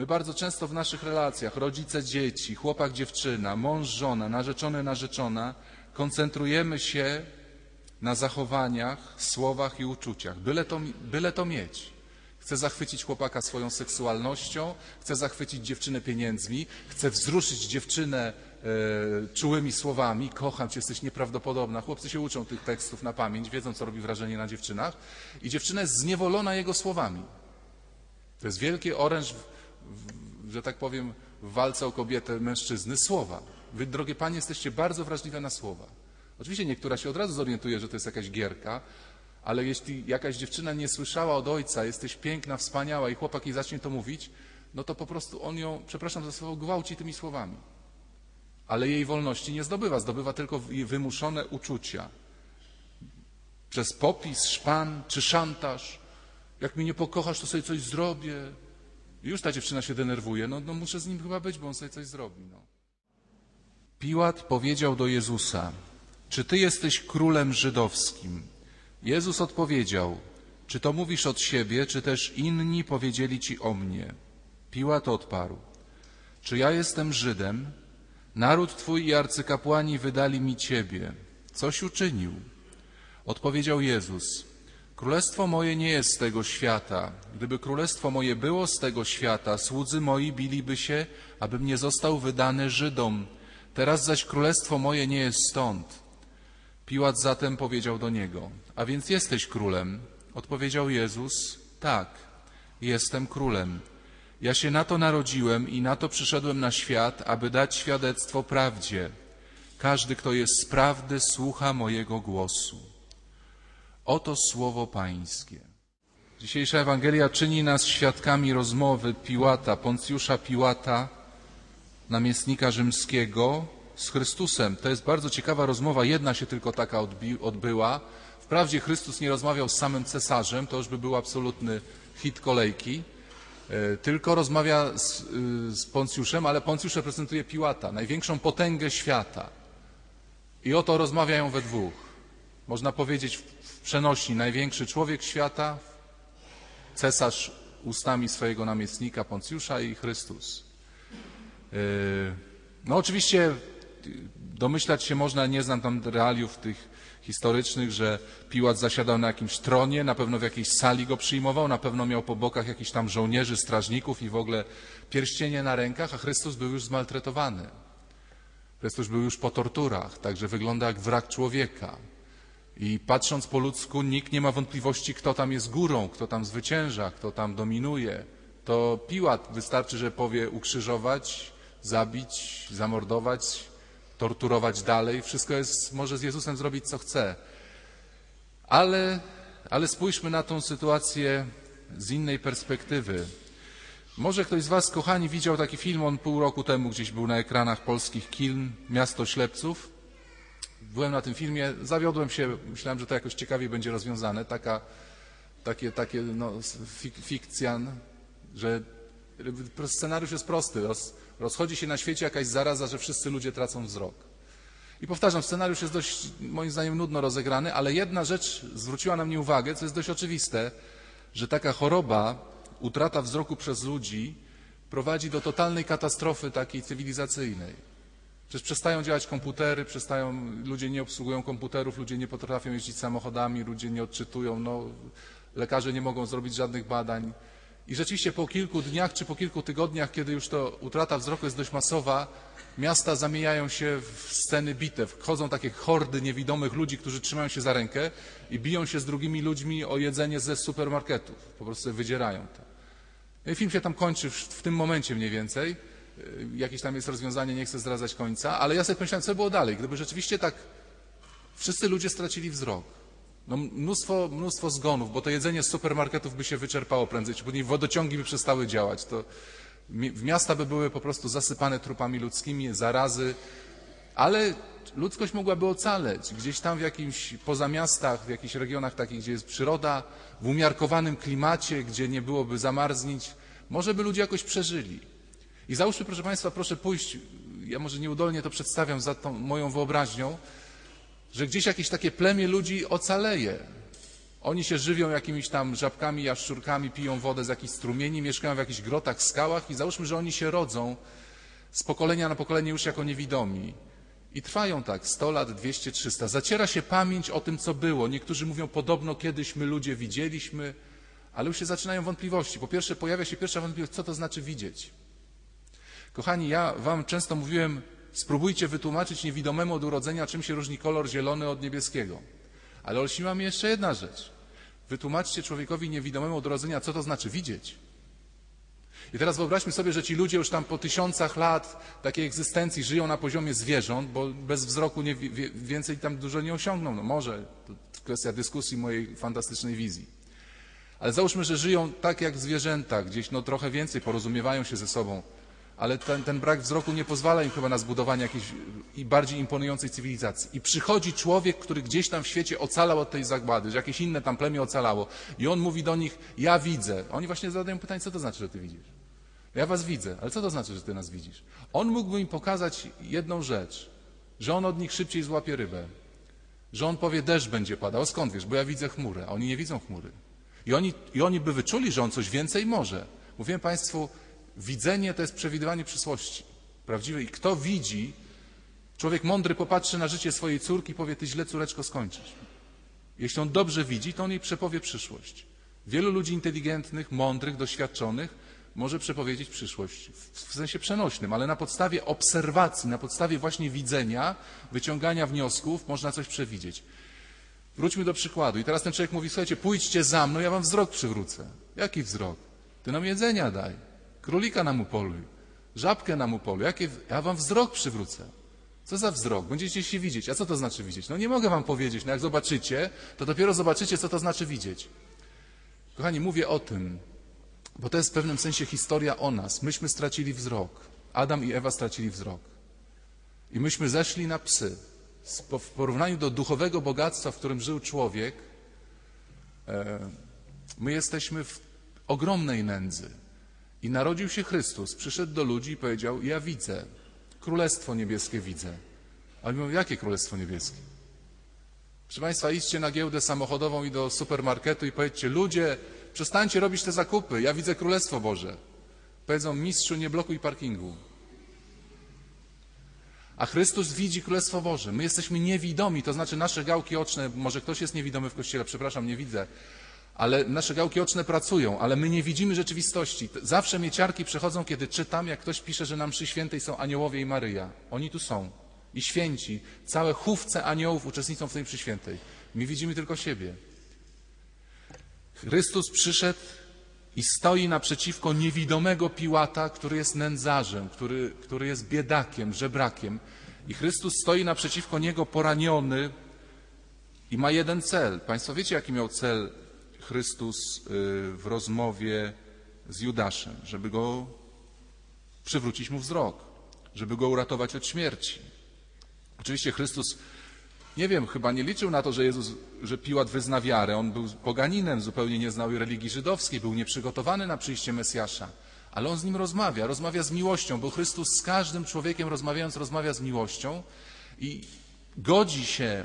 My bardzo często w naszych relacjach, rodzice, dzieci, chłopak, dziewczyna, mąż, żona, narzeczony, narzeczona, koncentrujemy się na zachowaniach, słowach i uczuciach. Byle to, byle to mieć. Chcę zachwycić chłopaka swoją seksualnością, chcę zachwycić dziewczynę pieniędzmi, chcę wzruszyć dziewczynę e, czułymi słowami. Kocham cię, jesteś nieprawdopodobna. Chłopcy się uczą tych tekstów na pamięć, wiedzą, co robi wrażenie na dziewczynach. I dziewczyna jest zniewolona jego słowami. To jest wielki oręż, że tak powiem, w walce o kobietę mężczyzny słowa. Wy, drogie panie, jesteście bardzo wrażliwe na słowa. Oczywiście niektóra się od razu zorientuje, że to jest jakaś gierka, ale jeśli jakaś dziewczyna nie słyszała od ojca, jesteś piękna, wspaniała i chłopak jej zacznie to mówić, no to po prostu on ją, przepraszam za słowo, gwałci tymi słowami. Ale jej wolności nie zdobywa, zdobywa tylko wymuszone uczucia. Przez popis, szpan czy szantaż. Jak mnie nie pokochasz, to sobie coś zrobię. Już ta dziewczyna się denerwuje. No, no muszę z nim chyba być, bo on sobie coś zrobi. No. Piłat powiedział do Jezusa, czy ty jesteś królem żydowskim? Jezus odpowiedział, czy to mówisz od siebie, czy też inni powiedzieli ci o mnie? Piłat odparł, czy ja jestem Żydem? Naród twój i arcykapłani wydali mi ciebie. Coś uczynił. Odpowiedział Jezus, królestwo moje nie jest z tego świata. Gdyby królestwo moje było z tego świata, słudzy moi biliby się, abym nie został wydany Żydom. Teraz zaś królestwo moje nie jest stąd. Piłat zatem powiedział do niego, a więc jesteś królem? Odpowiedział Jezus, tak, jestem królem. Ja się na to narodziłem i na to przyszedłem na świat, aby dać świadectwo prawdzie. Każdy, kto jest z prawdy, słucha mojego głosu. Oto słowo Pańskie. Dzisiejsza Ewangelia czyni nas świadkami rozmowy Piłata, Poncjusza Piłata, namiestnika rzymskiego, z Chrystusem. To jest bardzo ciekawa rozmowa, jedna się tylko taka odbyła. Wprawdzie Chrystus nie rozmawiał z samym cesarzem, to już by był absolutny hit kolejki, e, tylko rozmawia z, y, z Poncjuszem, ale Poncjusz reprezentuje Piłata, największą potęgę świata. I oto rozmawiają we dwóch. Można powiedzieć w przenośni największy człowiek świata, cesarz ustami swojego namiestnika Poncjusza i Chrystus. E, no oczywiście domyślać się można, nie znam tam realiów tych historycznych, że Piłat zasiadał na jakimś tronie, na pewno w jakiejś sali go przyjmował, na pewno miał po bokach jakichś tam żołnierzy, strażników i w ogóle pierścienie na rękach, a Chrystus był już zmaltretowany. Chrystus był już po torturach, także wygląda jak wrak człowieka. I patrząc po ludzku, nikt nie ma wątpliwości, kto tam jest górą, kto tam zwycięża, kto tam dominuje. To Piłat wystarczy, że powie ukrzyżować, zabić, zamordować, torturować dalej. Wszystko jest, może z Jezusem zrobić co chce. Ale, ale spójrzmy na tą sytuację z innej perspektywy. Może ktoś z Was, kochani, widział taki film, on pół roku temu gdzieś był na ekranach polskich kin, Miasto Ślepców. Byłem na tym filmie, zawiodłem się, myślałem, że to jakoś ciekawie będzie rozwiązane. Taka, takie, takie no, fik fikcjan, że scenariusz jest prosty. Roz, Rozchodzi się na świecie jakaś zaraza, że wszyscy ludzie tracą wzrok. I powtarzam, scenariusz jest dość, moim zdaniem, nudno rozegrany, ale jedna rzecz zwróciła na mnie uwagę, co jest dość oczywiste, że taka choroba, utrata wzroku przez ludzi prowadzi do totalnej katastrofy takiej cywilizacyjnej. Przecież przestają działać komputery, przestają, ludzie nie obsługują komputerów, ludzie nie potrafią jeździć samochodami, ludzie nie odczytują, no, lekarze nie mogą zrobić żadnych badań. I rzeczywiście po kilku dniach czy po kilku tygodniach, kiedy już to utrata wzroku jest dość masowa, miasta zamieniają się w sceny bitew. Chodzą takie hordy niewidomych ludzi, którzy trzymają się za rękę i biją się z drugimi ludźmi o jedzenie ze supermarketów. Po prostu wydzierają to. No I film się tam kończy w tym momencie mniej więcej. Y, jakieś tam jest rozwiązanie, nie chcę zdradzać końca, ale ja sobie pomyślałem, co było dalej. Gdyby rzeczywiście tak wszyscy ludzie stracili wzrok, no, mnóstwo, mnóstwo zgonów, bo to jedzenie z supermarketów by się wyczerpało prędzej czy później, wodociągi by przestały działać. To miasta by były po prostu zasypane trupami ludzkimi, zarazy, ale ludzkość mogłaby ocaleć. Gdzieś tam w jakimś, poza miastach, w jakichś regionach takich, gdzie jest przyroda, w umiarkowanym klimacie, gdzie nie byłoby zamarznić, może by ludzie jakoś przeżyli. I załóżmy, proszę Państwa, proszę pójść, ja może nieudolnie to przedstawiam za tą moją wyobraźnią, że gdzieś jakieś takie plemię ludzi ocaleje. Oni się żywią jakimiś tam żabkami, jaszczurkami, piją wodę z jakichś strumieni, mieszkają w jakichś grotach, skałach i załóżmy, że oni się rodzą z pokolenia na pokolenie już jako niewidomi. I trwają tak 100 lat, 200, 300. Zaciera się pamięć o tym, co było. Niektórzy mówią, podobno kiedyś my ludzie widzieliśmy, ale już się zaczynają wątpliwości. Po pierwsze, pojawia się pierwsza wątpliwość, co to znaczy widzieć. Kochani, ja wam często mówiłem, spróbujcie wytłumaczyć niewidomemu od urodzenia, czym się różni kolor zielony od niebieskiego. Ale olśniła mi jeszcze jedna rzecz. Wytłumaczcie człowiekowi niewidomemu od urodzenia, co to znaczy widzieć. I teraz wyobraźmy sobie, że ci ludzie już tam po tysiącach lat takiej egzystencji żyją na poziomie zwierząt, bo bez wzroku nie, więcej tam dużo nie osiągną. No może, to kwestia dyskusji mojej fantastycznej wizji. Ale załóżmy, że żyją tak jak zwierzęta, gdzieś no trochę więcej porozumiewają się ze sobą, ale ten, ten brak wzroku nie pozwala im chyba na zbudowanie jakiejś i bardziej imponującej cywilizacji. I przychodzi człowiek, który gdzieś tam w świecie ocalał od tej zagłady, że jakieś inne tam plemię ocalało i on mówi do nich, ja widzę. Oni właśnie zadają pytanie, co to znaczy, że ty widzisz? Ja was widzę, ale co to znaczy, że ty nas widzisz? On mógłby im pokazać jedną rzecz, że on od nich szybciej złapie rybę, że on powie, deszcz będzie padał. Skąd wiesz? Bo ja widzę chmurę, a oni nie widzą chmury. I oni, I oni by wyczuli, że on coś więcej może. Mówiłem Państwu, widzenie to jest przewidywanie przyszłości. Prawdziwe. I kto widzi, człowiek mądry popatrzy na życie swojej córki i powie, ty źle córeczko skończysz. Jeśli on dobrze widzi, to on jej przepowie przyszłość. Wielu ludzi inteligentnych, mądrych, doświadczonych może przepowiedzieć przyszłość w sensie przenośnym, ale na podstawie obserwacji, na podstawie właśnie widzenia, wyciągania wniosków można coś przewidzieć. Wróćmy do przykładu. I teraz ten człowiek mówi, słuchajcie, pójdźcie za mną, ja wam wzrok przywrócę. Jaki wzrok? Ty nam jedzenia daj. Królika nam upoluj. Żabkę nam upoluj. Jakie... Ja wam wzrok przywrócę. Co za wzrok? Będziecie się widzieć. A co to znaczy widzieć? No nie mogę wam powiedzieć. No jak zobaczycie, to dopiero zobaczycie, co to znaczy widzieć. Kochani, mówię o tym, bo to jest w pewnym sensie historia o nas. Myśmy stracili wzrok. Adam i Ewa stracili wzrok. I myśmy zeszli na psy. W porównaniu do duchowego bogactwa, w którym żył człowiek, e, my jesteśmy w ogromnej nędzy. I narodził się Chrystus, przyszedł do ludzi i powiedział: Ja widzę, królestwo niebieskie widzę. Ale mówią: Jakie królestwo niebieskie? Proszę Państwa, idźcie na giełdę samochodową i do supermarketu i powiedzcie: Ludzie, przestańcie robić te zakupy, ja widzę Królestwo Boże. Powiedzą: Mistrzu, nie blokuj parkingu. A Chrystus widzi Królestwo Boże. My jesteśmy niewidomi, to znaczy nasze gałki oczne, może ktoś jest niewidomy w kościele, przepraszam, nie widzę, ale nasze gałki oczne pracują, ale my nie widzimy rzeczywistości. Zawsze mieciarki przechodzą, kiedy czytam, jak ktoś pisze, że na mszy świętej są aniołowie i Maryja. Oni tu są. I święci, całe chówce aniołów uczestniczą w tej mszy świętej. My widzimy tylko siebie. Chrystus przyszedł i stoi naprzeciwko niewidomego Piłata, który jest nędzarzem, który, który jest biedakiem, żebrakiem. I Chrystus stoi naprzeciwko niego poraniony i ma jeden cel. Państwo wiecie, jaki miał cel Chrystus y, w rozmowie z Judaszem? Żeby go przywrócić mu wzrok, żeby go uratować od śmierci. Oczywiście Chrystus nie wiem, chyba nie liczył na to, że Jezus, że Piłat wyzna wiarę. On był poganinem, zupełnie nie znał religii żydowskiej, był nieprzygotowany na przyjście Mesjasza. Ale on z nim rozmawia, rozmawia z miłością, bo Chrystus z każdym człowiekiem rozmawiając, rozmawia z miłością i godzi się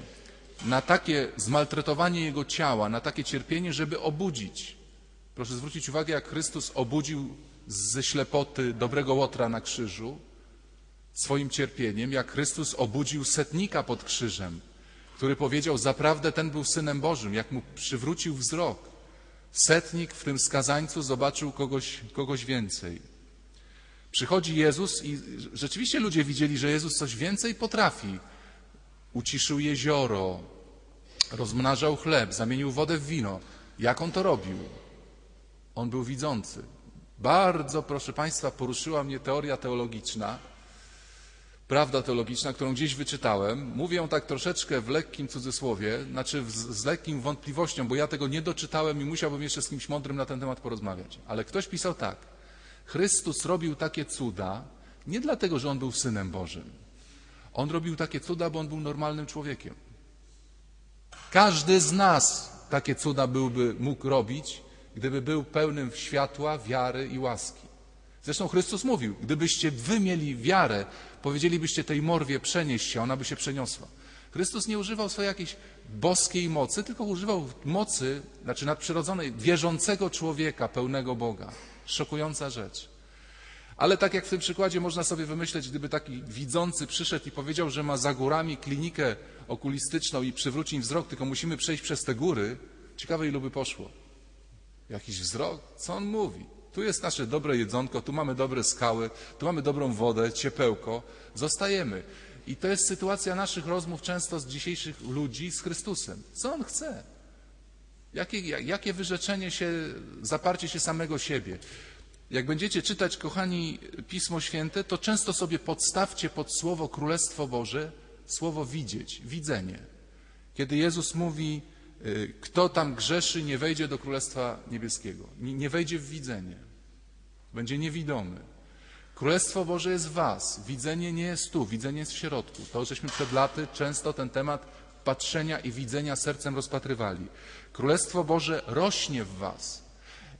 na takie zmaltretowanie jego ciała, na takie cierpienie, żeby obudzić. Proszę zwrócić uwagę, jak Chrystus obudził ze ślepoty dobrego łotra na krzyżu swoim cierpieniem, jak Chrystus obudził setnika pod krzyżem, który powiedział, zaprawdę ten był Synem Bożym, jak mu przywrócił wzrok. Setnik w tym skazańcu zobaczył kogoś, kogoś więcej. Przychodzi Jezus i rzeczywiście ludzie widzieli, że Jezus coś więcej potrafi. Uciszył jezioro, rozmnażał chleb, zamienił wodę w wino. Jak on to robił? On był widzący. Bardzo, proszę Państwa, poruszyła mnie teoria teologiczna, prawda teologiczna, którą gdzieś wyczytałem. Mówię ją tak troszeczkę w lekkim cudzysłowie, znaczy z, lekkim wątpliwością, bo ja tego nie doczytałem i musiałbym jeszcze z kimś mądrym na ten temat porozmawiać. Ale ktoś pisał tak. Chrystus robił takie cuda nie dlatego, że On był Synem Bożym. On robił takie cuda, bo On był normalnym człowiekiem. Każdy z nas takie cuda byłby mógł robić, gdyby był pełnym światła, wiary i łaski. Zresztą Chrystus mówił, gdybyście wy mieli wiarę, powiedzielibyście tej morwie przenieść się, ona by się przeniosła. Chrystus nie używał swojej jakiejś boskiej mocy, tylko używał mocy, znaczy nadprzyrodzonej, wierzącego człowieka, pełnego Boga. Szokująca rzecz. Ale tak jak w tym przykładzie można sobie wymyśleć, gdyby taki widzący przyszedł i powiedział, że ma za górami klinikę okulistyczną i przywróci im wzrok, tylko musimy przejść przez te góry, ciekawe ilu by poszło. Jakiś wzrok? Co on mówi? Tu jest nasze dobre jedzonko, tu mamy dobre skały, tu mamy dobrą wodę, ciepełko. Zostajemy. I to jest sytuacja naszych rozmów często z dzisiejszych ludzi z Chrystusem. Co On chce? Jakie, jakie wyrzeczenie się, zaparcie się samego siebie? Jak będziecie czytać, kochani, Pismo Święte, to często sobie podstawcie pod słowo Królestwo Boże słowo widzieć, widzenie. Kiedy Jezus mówi, y, kto tam grzeszy, nie wejdzie do Królestwa Niebieskiego, nie wejdzie w widzenie, będzie niewidomy. Królestwo Boże jest w Was. Widzenie nie jest tu, widzenie jest w środku. To, żeśmy przed laty często ten temat patrzenia i widzenia sercem rozpatrywali. Królestwo Boże rośnie w Was.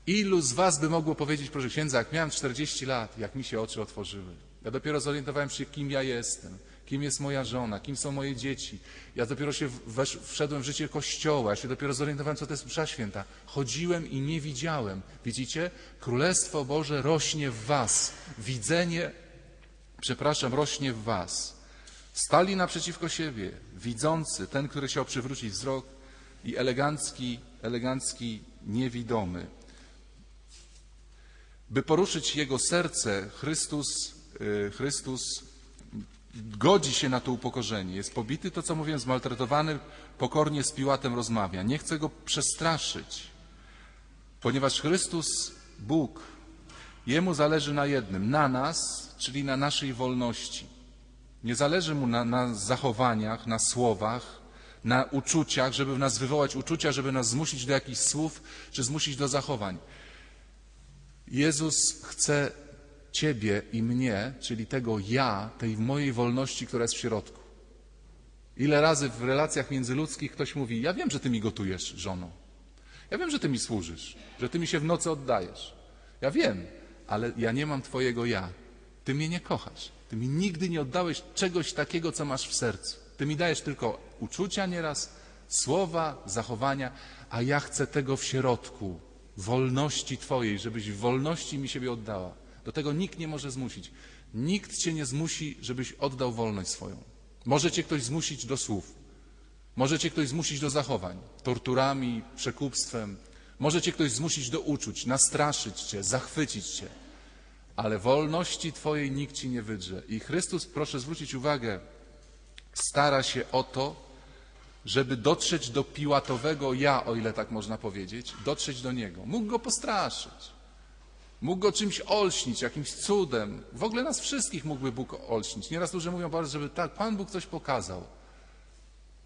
Ilu z Was by mogło powiedzieć, proszę księdza, jak miałem 40 lat, jak mi się oczy otworzyły. Ja dopiero zorientowałem się, kim ja jestem kim jest moja żona, kim są moje dzieci. Ja dopiero się wesz, wszedłem w życie Kościoła, ja się dopiero zorientowałem, co to jest msza święta. Chodziłem i nie widziałem. Widzicie? Królestwo Boże rośnie w was. Widzenie, przepraszam, rośnie w was. Stali naprzeciwko siebie, widzący, ten, który chciał przywrócić wzrok i elegancki, elegancki niewidomy. By poruszyć jego serce, Chrystus, y, Chrystus godzi się na to upokorzenie. Jest pobity, to co mówiłem, zmaltretowany, pokornie z Piłatem rozmawia. Nie chce go przestraszyć, ponieważ Chrystus, Bóg, Jemu zależy na jednym, na nas, czyli na naszej wolności. Nie zależy Mu na, na zachowaniach, na słowach, na uczuciach, żeby w nas wywołać uczucia, żeby nas zmusić do jakichś słów, czy zmusić do zachowań. Jezus chce Ciebie i mnie, czyli tego ja, tej mojej wolności, która jest w środku. Ile razy w relacjach międzyludzkich ktoś mówi: Ja wiem, że Ty mi gotujesz, żono. Ja wiem, że Ty mi służysz, że Ty mi się w nocy oddajesz. Ja wiem, ale ja nie mam Twojego ja. Ty mnie nie kochasz. Ty mi nigdy nie oddałeś czegoś takiego, co masz w sercu. Ty mi dajesz tylko uczucia nieraz, słowa, zachowania, a ja chcę tego w środku, wolności Twojej, żebyś w wolności mi siebie oddała. Do tego nikt nie może zmusić. Nikt cię nie zmusi, żebyś oddał wolność swoją. Może cię ktoś zmusić do słów. Może cię ktoś zmusić do zachowań, torturami, przekupstwem. Może cię ktoś zmusić do uczuć, nastraszyć cię, zachwycić cię. Ale wolności twojej nikt ci nie wydrze. I Chrystus, proszę zwrócić uwagę, stara się o to, żeby dotrzeć do piłatowego ja, o ile tak można powiedzieć, dotrzeć do niego. Mógł go postraszyć. Mógł go czymś olśnić, jakimś cudem. W ogóle nas wszystkich mógłby Bóg olśnić. Nieraz ludzie mówią bardzo, żeby tak, Pan Bóg coś pokazał.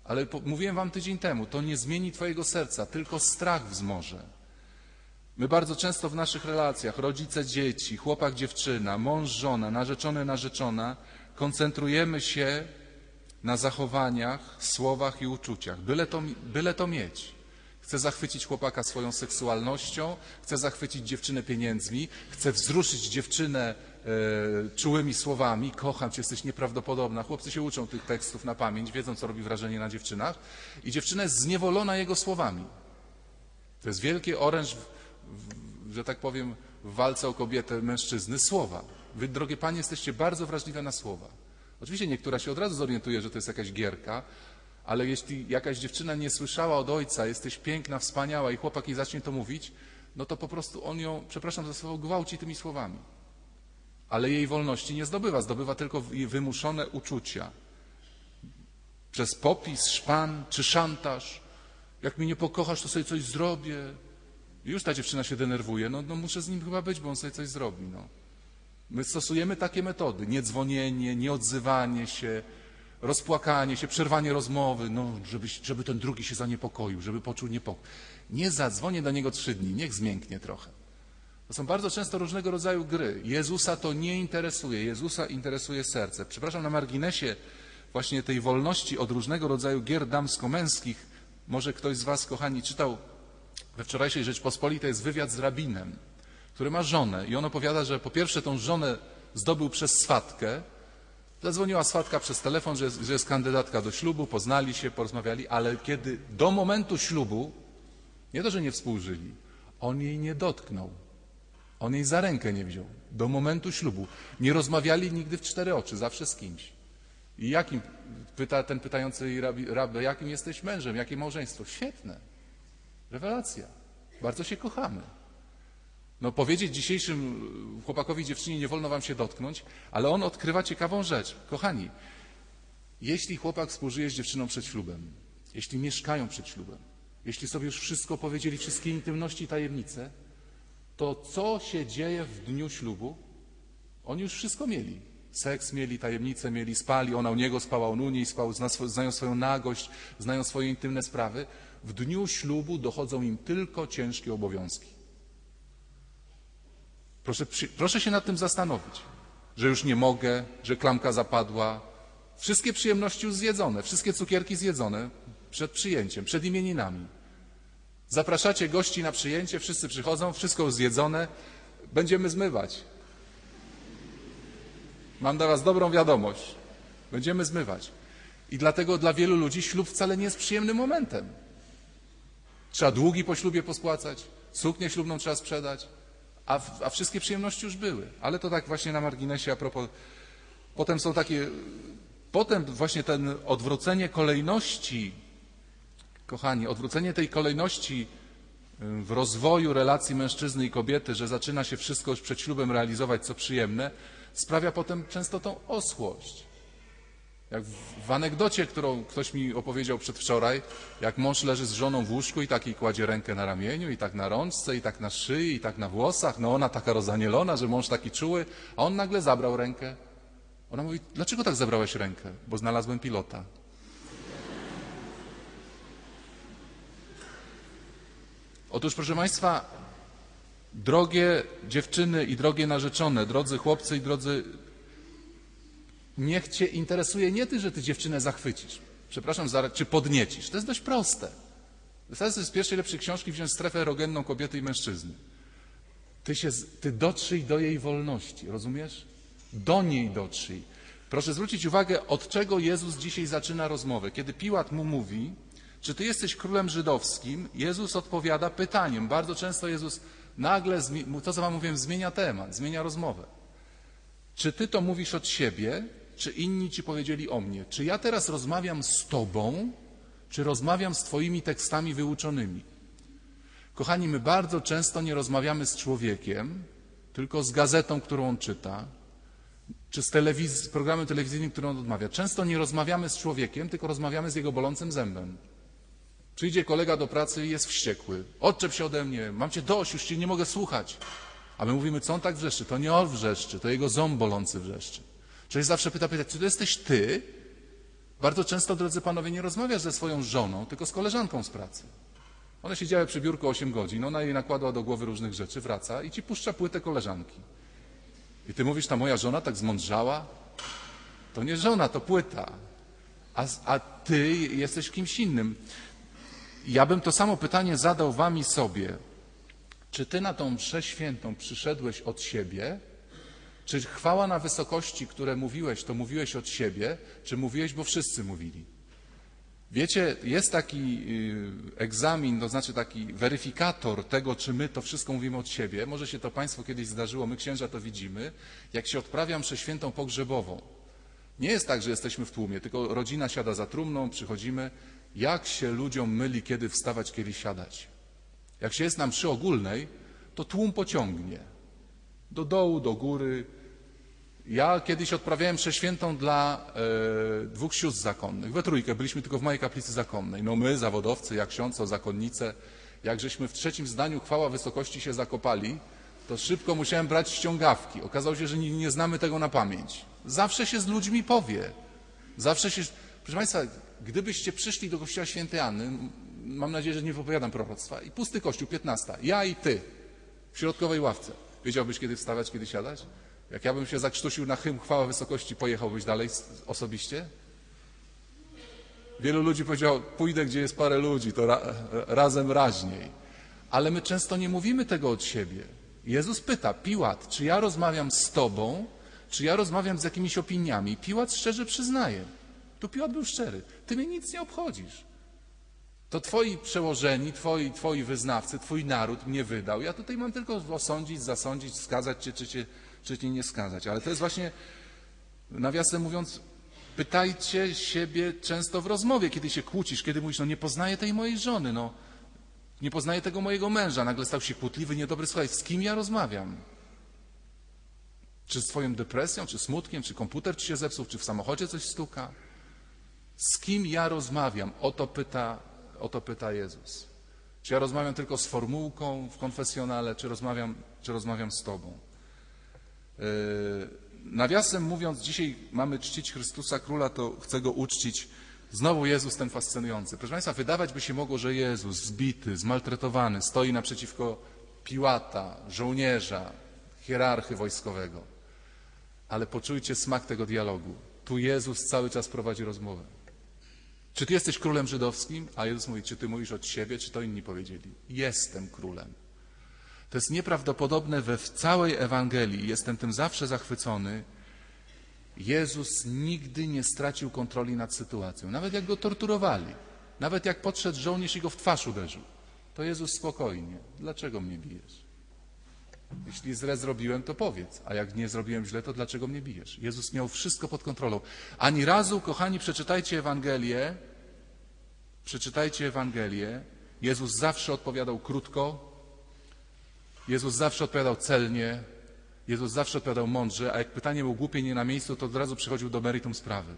Ale po, mówiłem wam tydzień temu, to nie zmieni twojego serca, tylko strach wzmoże. My bardzo często w naszych relacjach, rodzice, dzieci, chłopak, dziewczyna, mąż, żona, narzeczony, narzeczona, koncentrujemy się na zachowaniach, słowach i uczuciach, byle to, byle to mieć. Chce zachwycić chłopaka swoją seksualnością, chce zachwycić dziewczynę pieniędzmi, chce wzruszyć dziewczynę e, czułymi słowami. Kocham cię, jesteś nieprawdopodobna. Chłopcy się uczą tych tekstów na pamięć, wiedzą, co robi wrażenie na dziewczynach. I dziewczyna jest zniewolona jego słowami. To jest wielki oręż, w, w, że tak powiem, w walce o kobietę mężczyzny, słowa. Wy, drogie panie, jesteście bardzo wrażliwe na słowa. Oczywiście niektóra się od razu zorientuje, że to jest jakaś gierka, ale jeśli jakaś dziewczyna nie słyszała od ojca, jesteś piękna, wspaniała i chłopak jej zacznie to mówić, no to po prostu on ją, przepraszam za słowo, gwałci tymi słowami. Ale jej wolności nie zdobywa, zdobywa tylko wymuszone uczucia. Przez popis, szpan czy szantaż. Jak mnie nie pokochasz, to sobie coś zrobię. I już ta dziewczyna się denerwuje. No, no muszę z nim chyba być, bo on sobie coś zrobi. No. My stosujemy takie metody. Niedzwonienie, nieodzywanie się, rozpłakanie się, przerwanie rozmowy, no, żeby, żeby ten drugi się zaniepokoił, żeby poczuł niepokój. Nie zadzwonię do niego trzy dni, niech zmięknie trochę. To są bardzo często różnego rodzaju gry. Jezusa to nie interesuje, Jezusa interesuje serce. Przepraszam, na marginesie właśnie tej wolności od różnego rodzaju gier damsko-męskich, może ktoś z Was, kochani, czytał we wczorajszej Rzeczpospolitej jest wywiad z rabinem, który ma żonę i on opowiada, że po pierwsze tą żonę zdobył przez swatkę, Zadzwoniła swatka przez telefon, że jest, że jest kandydatka do ślubu, poznali się, porozmawiali, ale kiedy do momentu ślubu, nie to, że nie współżyli, on jej nie dotknął. On jej za rękę nie wziął. Do momentu ślubu. Nie rozmawiali nigdy w cztery oczy, zawsze z kimś. I jakim, pyta ten pytający rabę, jakim jesteś mężem, jakie małżeństwo? Świetne. Rewelacja. Bardzo się kochamy. No powiedzieć dzisiejszym chłopakowi, dziewczynie, nie wolno wam się dotknąć, ale on odkrywa ciekawą rzecz. Kochani, jeśli chłopak współżyje z dziewczyną przed ślubem, jeśli mieszkają przed ślubem, jeśli sobie już wszystko powiedzieli, wszystkie intymności i tajemnice, to co się dzieje w dniu ślubu? Oni już wszystko mieli. Seks mieli, tajemnice mieli, spali, ona u niego spała, on u niej spał, znają swoją nagość, znają swoje intymne sprawy. W dniu ślubu dochodzą im tylko ciężkie obowiązki. Proszę, proszę się nad tym zastanowić, że już nie mogę, że klamka zapadła. Wszystkie przyjemności już zjedzone, wszystkie cukierki zjedzone przed przyjęciem, przed imieninami. Zapraszacie gości na przyjęcie, wszyscy przychodzą, wszystko już zjedzone, będziemy zmywać. Mam dla Was dobrą wiadomość. Będziemy zmywać. I dlatego dla wielu ludzi ślub wcale nie jest przyjemnym momentem. Trzeba długi po ślubie pospłacać, suknię ślubną trzeba sprzedać, a, a wszystkie przyjemności już były. Ale to tak właśnie na marginesie a propos. Potem są takie, potem właśnie ten odwrócenie kolejności, kochani, odwrócenie tej kolejności w rozwoju relacji mężczyzny i kobiety, że zaczyna się wszystko już przed ślubem realizować, co przyjemne, sprawia potem często tą osłość. Jak w anegdocie, którą ktoś mi opowiedział przedwczoraj, jak mąż leży z żoną w łóżku i taki kładzie rękę na ramieniu, i tak na rączce, i tak na szyi, i tak na włosach. No ona taka rozanielona, że mąż taki czuły, a on nagle zabrał rękę. Ona mówi, dlaczego tak zabrałeś rękę? Bo znalazłem pilota. Otóż, proszę Państwa, drogie dziewczyny i drogie narzeczone, drodzy chłopcy i drodzy niech cię interesuje nie ty, że ty dziewczynę zachwycisz, przepraszam, czy podniecisz. To jest dość proste. Wystarczy z pierwszej lepszej książki wziąć strefę erogenną kobiety i mężczyzny. Ty, się, ty dotrzyj do jej wolności, rozumiesz? Do niej dotrzyj. Proszę zwrócić uwagę, od czego Jezus dzisiaj zaczyna rozmowę. Kiedy Piłat mu mówi, czy ty jesteś królem żydowskim, Jezus odpowiada pytaniem. Bardzo często Jezus nagle, to co wam mówiłem, zmienia temat, zmienia rozmowę. Czy ty to mówisz od siebie, czy inni ci powiedzieli o mnie? Czy ja teraz rozmawiam z tobą, czy rozmawiam z twoimi tekstami wyuczonymi? Kochani, my bardzo często nie rozmawiamy z człowiekiem, tylko z gazetą, którą on czyta, czy z, telewiz z programem telewizyjnym, który on odmawia. Często nie rozmawiamy z człowiekiem, tylko rozmawiamy z jego bolącym zębem. Przyjdzie kolega do pracy i jest wściekły. Odczep się ode mnie, mam cię dość, już cię nie mogę słuchać. A my mówimy, co on tak wrzeszczy? To nie on wrzeszczy, to jego ząb bolący wrzeszczy. Człowiek zawsze pyta, pyta, czy to jesteś ty? Bardzo często, drodzy panowie, nie rozmawiasz ze swoją żoną, tylko z koleżanką z pracy. One siedziały przy biurku 8 godzin, ona jej nakładła do głowy różnych rzeczy, wraca i ci puszcza płytę koleżanki. I ty mówisz, ta moja żona tak zmądrzała? To nie żona, to płyta. A, a ty jesteś kimś innym. Ja bym to samo pytanie zadał wam i sobie. Czy ty na tą mszę świętą przyszedłeś od siebie? Czy chwała na wysokości, które mówiłeś, to mówiłeś od siebie, czy mówiłeś, bo wszyscy mówili? Wiecie, jest taki y, egzamin, to znaczy taki weryfikator tego, czy my to wszystko mówimy od siebie. Może się to Państwu kiedyś zdarzyło, my księża to widzimy, jak się odprawia mszę świętą pogrzebową. Nie jest tak, że jesteśmy w tłumie, tylko rodzina siada za trumną, przychodzimy. Jak się ludziom myli, kiedy wstawać, kiedy siadać? Jak się jest nam przy ogólnej, to tłum pociągnie. Do dołu, do góry. Ja kiedyś odprawiałem mszę świętą dla e, dwóch sióstr zakonnych. We trójkę byliśmy tylko w mojej kaplicy zakonnej. No my, zawodowcy, jak ksiądz, zakonnice, jak żeśmy w trzecim zdaniu chwała wysokości się zakopali, to szybko musiałem brać ściągawki. Okazało się, że nie, nie znamy tego na pamięć. Zawsze się z ludźmi powie. Zawsze się... Proszę Państwa, gdybyście przyszli do kościoła świętej Anny, mam nadzieję, że nie wypowiadam proroctwa, i pusty kościół, 15, ja i ty, w środkowej ławce, wiedziałbyś, kiedy wstawać, kiedy siadać? Jak ja bym się zakrztusił na hymn chwała wysokości, pojechałbyś dalej osobiście? Wielu ludzi powiedziało, pójdę, gdzie jest parę ludzi, to ra razem raźniej. Ale my często nie mówimy tego od siebie. Jezus pyta, Piłat, czy ja rozmawiam z tobą, czy ja rozmawiam z jakimiś opiniami. Piłat szczerze przyznaje. Tu Piłat był szczery. Ty mnie nic nie obchodzisz. To twoi przełożeni, twoi, twoi wyznawcy, twój naród mnie wydał. Ja tutaj mam tylko osądzić, zasądzić, skazać cię, czy cię, czy cię nie skazać. Ale to jest właśnie, nawiasem mówiąc, pytajcie siebie często w rozmowie, kiedy się kłócisz, kiedy mówisz, no nie poznaję tej mojej żony, no nie poznaję tego mojego męża, nagle stał się kłótliwy, niedobry. Słuchaj, z kim ja rozmawiam? Czy z twoją depresją, czy smutkiem, czy komputer ci się zepsuł, czy w samochodzie coś stuka? Z kim ja rozmawiam? O to pyta, o to pyta Jezus. Czy ja rozmawiam tylko z formułką w konfesjonale, czy rozmawiam, czy rozmawiam z Tobą? Yy, nawiasem mówiąc, dzisiaj mamy czcić Chrystusa Króla, to chcę Go uczcić. Znowu Jezus ten fascynujący. Proszę Państwa, wydawać by się mogło, że Jezus zbity, zmaltretowany, stoi naprzeciwko Piłata, żołnierza, hierarchy wojskowego. Ale poczujcie smak tego dialogu. Tu Jezus cały czas prowadzi rozmowę. Czy ty jesteś królem żydowskim? A Jezus mówi, czy ty mówisz od siebie, czy to inni powiedzieli? Jestem królem. To jest nieprawdopodobne we w całej Ewangelii. Jestem tym zawsze zachwycony. Jezus nigdy nie stracił kontroli nad sytuacją. Nawet jak go torturowali, nawet jak podszedł żołnierz i go w twarz uderzył, to Jezus spokojnie. Dlaczego mnie bijesz? Jeśli źle zrobiłem, to powiedz. A jak nie zrobiłem źle, to dlaczego mnie bijesz? Jezus miał wszystko pod kontrolą. Ani razu, kochani, przeczytajcie Ewangelię. Przeczytajcie Ewangelię. Jezus zawsze odpowiadał krótko. Jezus zawsze odpowiadał celnie. Jezus zawsze odpowiadał mądrze, a jak pytanie było głupie nie na miejscu, to od razu przychodził do meritum sprawy.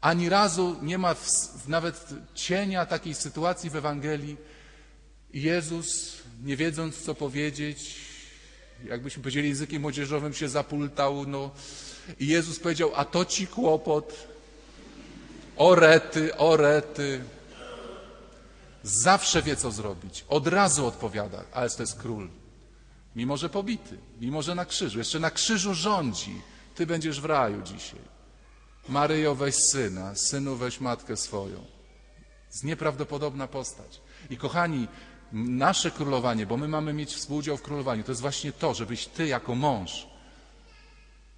Ani razu nie ma w, nawet cienia takiej sytuacji w Ewangelii. Jezus, nie wiedząc co powiedzieć, jakbyśmy powiedzieli językiem młodzieżowym, się zapultał. No. I Jezus powiedział, a to ci kłopot. O rety, o rety. Zawsze wie, co zrobić. Od razu odpowiada, ale to jest król. Mimo, że pobity, mimo, że na krzyżu. Jeszcze na krzyżu rządzi. Ty będziesz w raju dzisiaj. Maryjo, weź syna, synu, weź matkę swoją. Jest nieprawdopodobna postać. I kochani, nasze królowanie, bo my mamy mieć współudział w królowaniu, to jest właśnie to, żebyś ty jako mąż,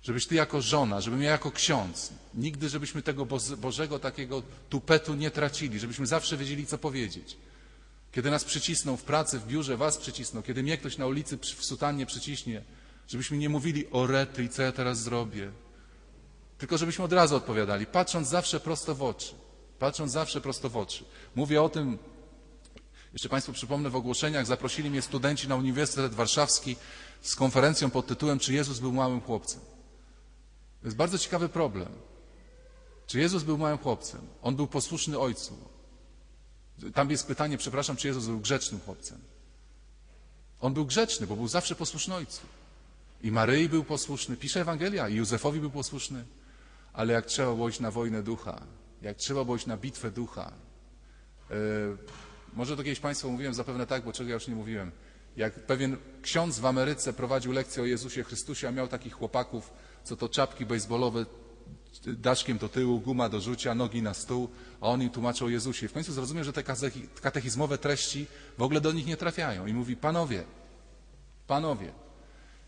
żebyś ty jako żona, żebym ja jako ksiądz, nigdy żebyśmy tego Bożego takiego tupetu nie tracili, żebyśmy zawsze wiedzieli, co powiedzieć. Kiedy nas przycisną w pracy, w biurze, was przycisną, kiedy mnie ktoś na ulicy w sutannie przyciśnie, żebyśmy nie mówili o rety i co ja teraz zrobię, tylko żebyśmy od razu odpowiadali, patrząc zawsze prosto w oczy. Patrząc zawsze prosto w oczy. Mówię o tym, jeszcze Państwu przypomnę, w ogłoszeniach zaprosili mnie studenci na Uniwersytet Warszawski z konferencją pod tytułem Czy Jezus był małym chłopcem? To jest bardzo ciekawy problem. Czy Jezus był małym chłopcem? On był posłuszny Ojcu. Tam jest pytanie, przepraszam, czy Jezus był grzecznym chłopcem? On był grzeczny, bo był zawsze posłuszny Ojcu. I Maryi był posłuszny, pisze Ewangelia, i Józefowi był posłuszny. Ale jak trzeba było iść na wojnę ducha, jak trzeba było iść na bitwę ducha, yy, może to kiedyś Państwu mówiłem, zapewne tak, bo czego ja już nie mówiłem. Jak pewien ksiądz w Ameryce prowadził lekcję o Jezusie Chrystusie, a miał takich chłopaków, co to czapki baseballowe, daszkiem do tyłu, guma do rzucia, nogi na stół, a on im tłumaczył o Jezusie. W końcu zrozumiał, że te katechizmowe treści w ogóle do nich nie trafiają. I mówi, panowie, panowie,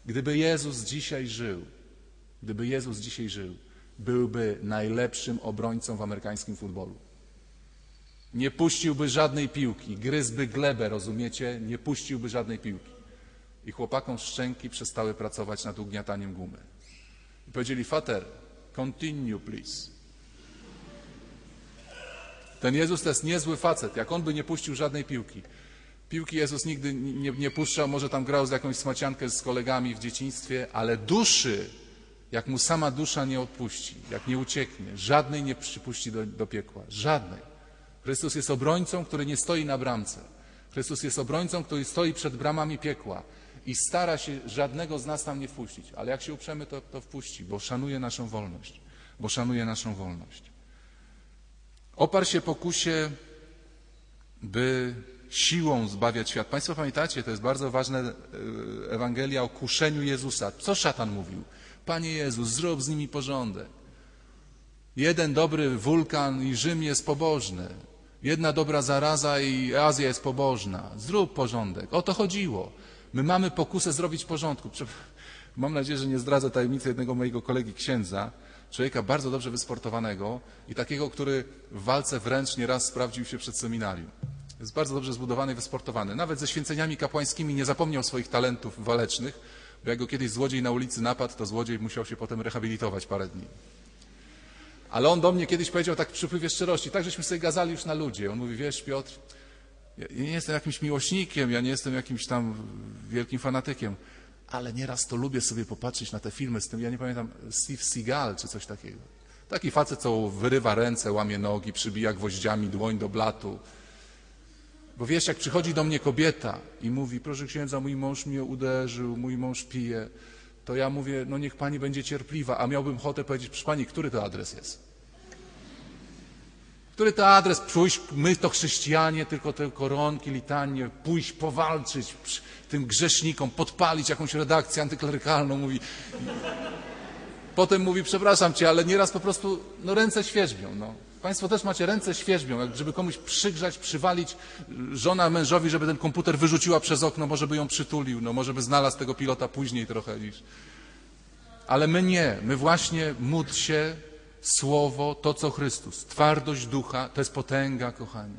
gdyby Jezus dzisiaj żył, gdyby Jezus dzisiaj żył, byłby najlepszym obrońcą w amerykańskim futbolu. Nie puściłby żadnej piłki, gryzby glebę, rozumiecie? Nie puściłby żadnej piłki. I chłopakom szczęki przestały pracować nad ugniataniem gumy. Powiedzieli, fater, continue please. Ten Jezus to jest niezły facet. Jak on by nie puścił żadnej piłki. Piłki Jezus nigdy nie, nie puszczał, może tam grał z jakąś smaciankę z kolegami w dzieciństwie, ale duszy, jak mu sama dusza nie odpuści, jak nie ucieknie, żadnej nie przypuści do, do piekła. Żadnej. Chrystus jest obrońcą, który nie stoi na bramce. Chrystus jest obrońcą, który stoi przed bramami piekła i stara się żadnego z nas tam nie wpuścić. Ale jak się uprzemy, to, to wpuści, bo szanuje naszą wolność. Bo szanuje naszą wolność. Oparł się pokusie, by siłą zbawiać świat. Państwo pamiętacie, to jest bardzo ważne e, Ewangelia o kuszeniu Jezusa. Co szatan mówił? Panie Jezus, zrób z nimi porządek. Jeden dobry wulkan i Rzym jest pobożny. Jedna dobra zaraza i Azja jest pobożna. Zrób porządek. O to chodziło. My mamy pokusę zrobić porządku. Mam nadzieję, że nie zdradzę tajemnicy jednego mojego kolegi księdza, człowieka bardzo dobrze wysportowanego i takiego, który w walce wręcz nieraz sprawdził się przed seminarium. Jest bardzo dobrze zbudowany i wysportowany. Nawet ze święceniami kapłańskimi nie zapomniał swoich talentów walecznych, bo jak go kiedyś złodziej na ulicy napadł, to złodziej musiał się potem rehabilitować parę dni. Ale on do mnie kiedyś powiedział tak w przypływie szczerości, tak żeśmy sobie gazali już na ludzie. On mówi, wiesz Piotr, ja nie jestem jakimś miłośnikiem, ja nie jestem jakimś tam wielkim fanatykiem, ale nieraz to lubię sobie popatrzeć na te filmy z tym, ja nie pamiętam, Steve Seagal czy coś takiego. Taki facet, co wyrywa ręce, łamie nogi, przybija gwoździami dłoń do blatu. Bo wiesz, jak przychodzi do mnie kobieta i mówi, proszę księdza, mój mąż mnie uderzył, mój mąż pije, to ja mówię, no niech pani będzie cierpliwa, a miałbym ochotę powiedzieć, proszę pani, który to adres jest? Który to adres? Pójść, my to chrześcijanie, tylko te koronki, litanie, pójść, powalczyć tym grzesznikom, podpalić jakąś redakcję antyklerykalną, mówi. Potem mówi, przepraszam cię, ale nieraz po prostu no, ręce świeżbią. No. Państwo też macie ręce świeżbią, jak żeby komuś przygrzać, przywalić żona mężowi, żeby ten komputer wyrzuciła przez okno, może by ją przytulił, no może by znalazł tego pilota później trochę niż. Ale my nie, my właśnie módl się, słowo, to co Chrystus, twardość ducha, to jest potęga, kochani.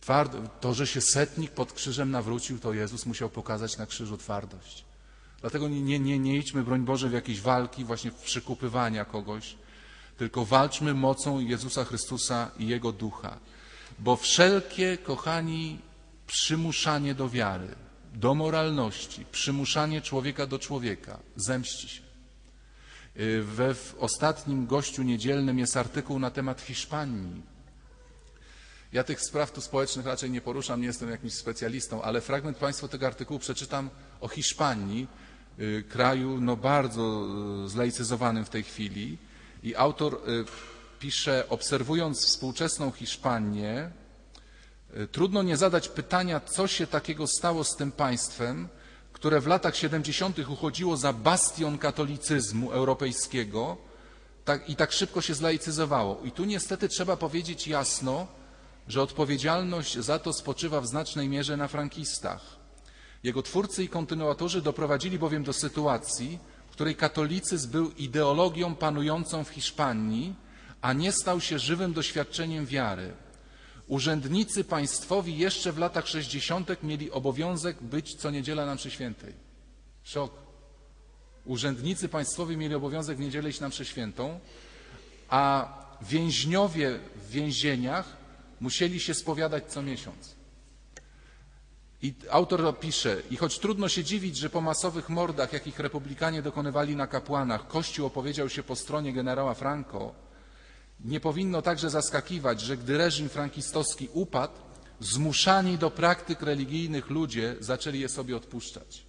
Twardo, to, że się setnik pod krzyżem nawrócił, to Jezus musiał pokazać na krzyżu twardość. Dlatego nie, nie, nie, nie idźmy, broń Boże, w jakieś walki, właśnie w przykupywania kogoś, tylko walczmy mocą Jezusa Chrystusa i Jego ducha. Bo wszelkie, kochani, przymuszanie do wiary, do moralności, przymuszanie człowieka do człowieka zemści się. Y, we w ostatnim gościu niedzielnym jest artykuł na temat Hiszpanii. Ja tych spraw tu społecznych raczej nie poruszam, nie jestem jakimś specjalistą, ale fragment Państwu tego artykułu przeczytam o Hiszpanii, y, kraju no bardzo y, zlaicyzowanym w tej chwili. I autor pisze, obserwując współczesną Hiszpanię, trudno nie zadać pytania, co się takiego stało z tym państwem, które w latach 70. uchodziło za bastion katolicyzmu europejskiego tak, i tak szybko się zlaicyzowało. I tu niestety trzeba powiedzieć jasno, że odpowiedzialność za to spoczywa w znacznej mierze na frankistach. Jego twórcy i kontynuatorzy doprowadzili bowiem do sytuacji, w której katolicyzm był ideologią panującą w Hiszpanii, a nie stał się żywym doświadczeniem wiary. Urzędnicy państwowi jeszcze w latach 60. mieli obowiązek być co niedziela na mszy świętej. Szok. Urzędnicy państwowi mieli obowiązek w niedzielę iść na mszę świętą, a więźniowie w więzieniach musieli się spowiadać co miesiąc. I autor pisze, i choć trudno się dziwić, że po masowych mordach, jakich republikanie dokonywali na kapłanach, Kościół opowiedział się po stronie generała Franco, nie powinno także zaskakiwać, że gdy reżim frankistowski upadł, zmuszani do praktyk religijnych ludzie zaczęli je sobie odpuszczać.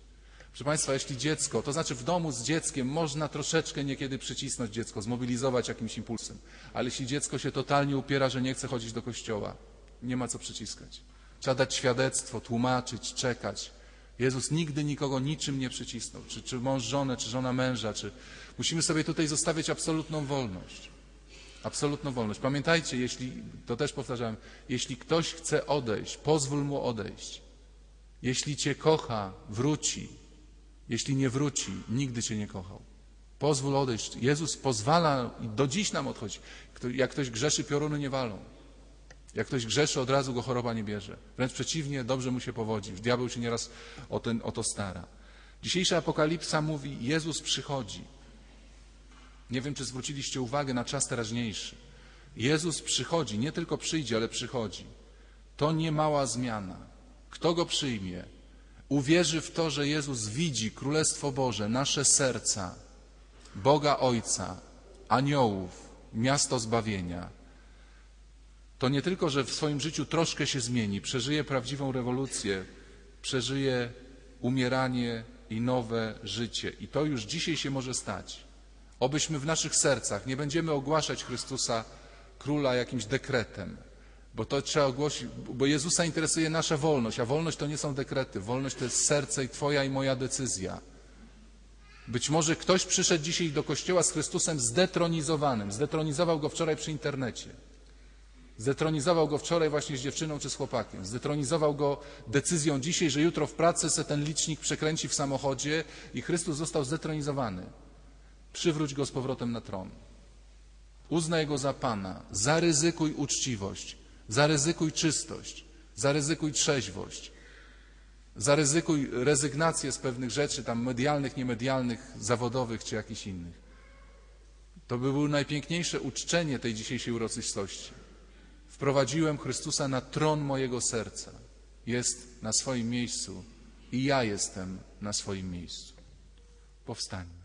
Proszę Państwa, jeśli dziecko, to znaczy w domu z dzieckiem można troszeczkę niekiedy przycisnąć dziecko, zmobilizować jakimś impulsem, ale jeśli dziecko się totalnie upiera, że nie chce chodzić do kościoła, nie ma co przyciskać. Trzeba dać świadectwo, tłumaczyć, czekać. Jezus nigdy nikogo niczym nie przycisnął, czy, czy mąż żonę, czy żona męża, czy musimy sobie tutaj zostawiać absolutną wolność. Absolutną wolność. Pamiętajcie, jeśli, to też powtarzałem, jeśli ktoś chce odejść, pozwól mu odejść. Jeśli cię kocha, wróci. Jeśli nie wróci, nigdy cię nie kochał. Pozwól odejść. Jezus pozwala i do dziś nam odchodzi. Jak ktoś grzeszy, pioruny nie walą. Jak ktoś grzeszy, od razu go choroba nie bierze. Wręcz przeciwnie, dobrze mu się powodzi. Diabeł się nieraz o, ten, o to stara. Dzisiejsza apokalipsa mówi, Jezus przychodzi. Nie wiem, czy zwróciliście uwagę na czas teraźniejszy. Jezus przychodzi, nie tylko przyjdzie, ale przychodzi. To nie mała zmiana. Kto go przyjmie, uwierzy w to, że Jezus widzi Królestwo Boże, nasze serca, Boga Ojca, aniołów, miasto zbawienia, to nie tylko, że w swoim życiu troszkę się zmieni, przeżyje prawdziwą rewolucję, przeżyje umieranie i nowe życie. I to już dzisiaj się może stać. Obyśmy w naszych sercach nie będziemy ogłaszać Chrystusa Króla jakimś dekretem, bo to trzeba ogłosić, bo Jezusa interesuje nasza wolność, a wolność to nie są dekrety. Wolność to jest serce i Twoja i moja decyzja. Być może ktoś przyszedł dzisiaj do kościoła z Chrystusem zdetronizowanym, zdetronizował go wczoraj przy internecie. Zdetronizował go wczoraj właśnie z dziewczyną czy z chłopakiem. Zdetronizował go decyzją dzisiaj, że jutro w pracy se ten licznik przekręci w samochodzie i Chrystus został zdetronizowany. Przywróć go z powrotem na tron. Uznaj go za Pana. Zaryzykuj uczciwość. Zaryzykuj czystość. Zaryzykuj trzeźwość. Zaryzykuj rezygnację z pewnych rzeczy, tam medialnych, niemedialnych, zawodowych czy jakichś innych. To by było najpiękniejsze uczczenie tej dzisiejszej uroczystości. Wprowadziłem Chrystusa na tron mojego serca. Jest na swoim miejscu i ja jestem na swoim miejscu. Powstańmy.